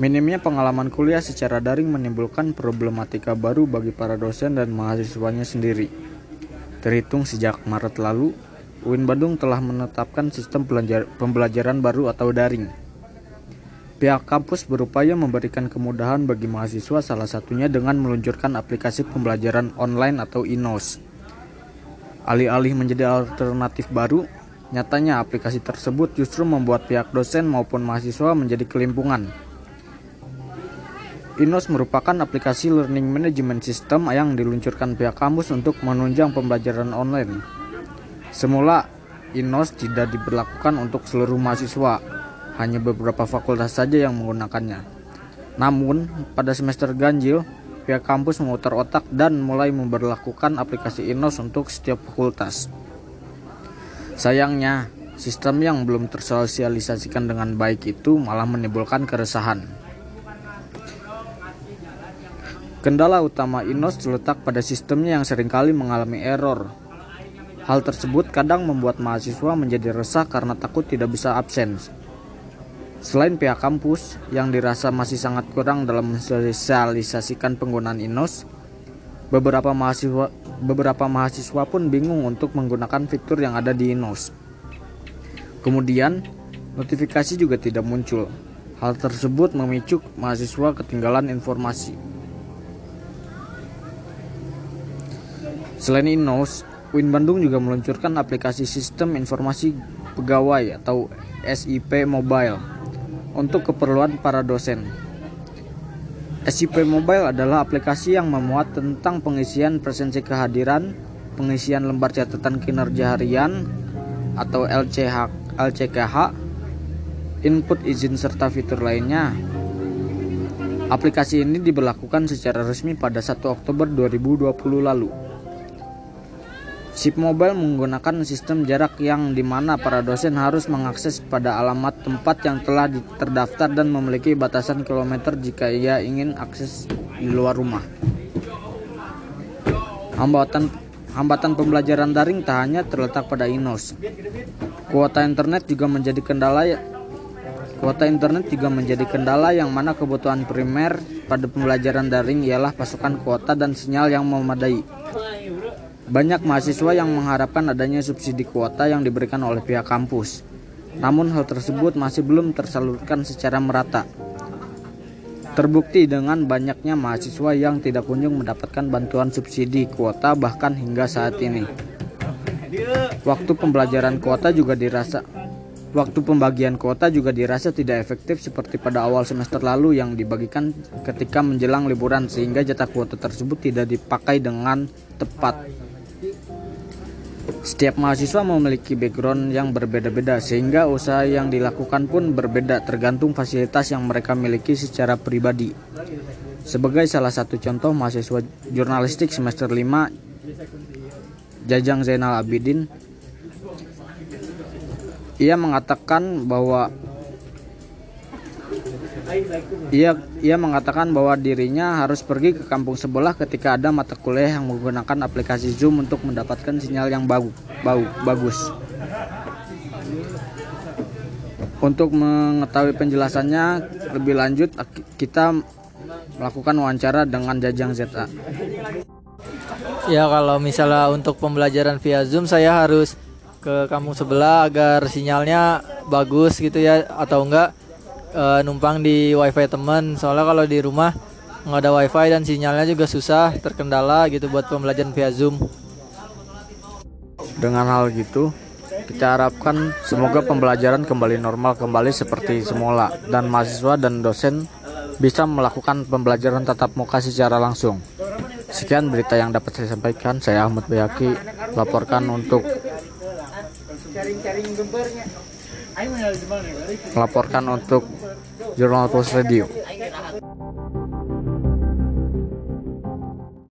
Minimnya pengalaman kuliah secara daring menimbulkan problematika baru bagi para dosen dan mahasiswanya sendiri. Terhitung sejak Maret lalu, UIN Bandung telah menetapkan sistem pembelajaran baru atau daring. Pihak kampus berupaya memberikan kemudahan bagi mahasiswa salah satunya dengan meluncurkan aplikasi pembelajaran online atau INOS. Alih-alih menjadi alternatif baru, nyatanya aplikasi tersebut justru membuat pihak dosen maupun mahasiswa menjadi kelimpungan. Inos merupakan aplikasi learning management system yang diluncurkan pihak kampus untuk menunjang pembelajaran online. Semula, Inos tidak diberlakukan untuk seluruh mahasiswa, hanya beberapa fakultas saja yang menggunakannya. Namun, pada semester ganjil, pihak kampus memutar otak dan mulai memberlakukan aplikasi Inos untuk setiap fakultas. Sayangnya, sistem yang belum tersosialisasikan dengan baik itu malah menimbulkan keresahan. Kendala utama Inos terletak pada sistemnya yang sering kali mengalami error. Hal tersebut kadang membuat mahasiswa menjadi resah karena takut tidak bisa absen. Selain pihak kampus yang dirasa masih sangat kurang dalam mensosialisasikan penggunaan Inos, beberapa mahasiswa beberapa mahasiswa pun bingung untuk menggunakan fitur yang ada di Inos. Kemudian, notifikasi juga tidak muncul. Hal tersebut memicu mahasiswa ketinggalan informasi. Selain Inos, UIN Bandung juga meluncurkan aplikasi Sistem Informasi Pegawai atau SIP Mobile untuk keperluan para dosen. SIP Mobile adalah aplikasi yang memuat tentang pengisian presensi kehadiran, pengisian lembar catatan kinerja harian atau LCH, LCKH, input izin serta fitur lainnya. Aplikasi ini diberlakukan secara resmi pada 1 Oktober 2020 lalu. SIP Mobile menggunakan sistem jarak yang di mana para dosen harus mengakses pada alamat tempat yang telah terdaftar dan memiliki batasan kilometer jika ia ingin akses di luar rumah. Hambatan hambatan pembelajaran daring tak hanya terletak pada INOS. Kuota internet juga menjadi kendala Kuota internet juga menjadi kendala yang mana kebutuhan primer pada pembelajaran daring ialah pasukan kuota dan sinyal yang memadai. Banyak mahasiswa yang mengharapkan adanya subsidi kuota yang diberikan oleh pihak kampus. Namun hal tersebut masih belum tersalurkan secara merata. Terbukti dengan banyaknya mahasiswa yang tidak kunjung mendapatkan bantuan subsidi kuota bahkan hingga saat ini. Waktu pembelajaran kuota juga dirasa Waktu pembagian kuota juga dirasa tidak efektif seperti pada awal semester lalu yang dibagikan ketika menjelang liburan sehingga jatah kuota tersebut tidak dipakai dengan tepat. Setiap mahasiswa memiliki background yang berbeda-beda sehingga usaha yang dilakukan pun berbeda tergantung fasilitas yang mereka miliki secara pribadi. Sebagai salah satu contoh mahasiswa jurnalistik semester 5 Jajang Zainal Abidin ia mengatakan bahwa ia, ia mengatakan bahwa dirinya harus pergi ke kampung sebelah ketika ada mata kuliah yang menggunakan aplikasi Zoom untuk mendapatkan sinyal yang bagu, bau, bagus. Untuk mengetahui penjelasannya lebih lanjut, kita melakukan wawancara dengan Jajang ZA. Ya kalau misalnya untuk pembelajaran via Zoom saya harus ke kampung sebelah agar sinyalnya bagus gitu ya atau enggak uh, numpang di wifi teman soalnya kalau di rumah nggak ada wifi dan sinyalnya juga susah terkendala gitu buat pembelajaran via zoom dengan hal gitu kita harapkan semoga pembelajaran kembali normal kembali seperti semula dan mahasiswa dan dosen bisa melakukan pembelajaran tatap muka secara langsung. Sekian berita yang dapat saya sampaikan. Saya Ahmad Bayaki laporkan untuk melaporkan untuk Jurnal Post Radio.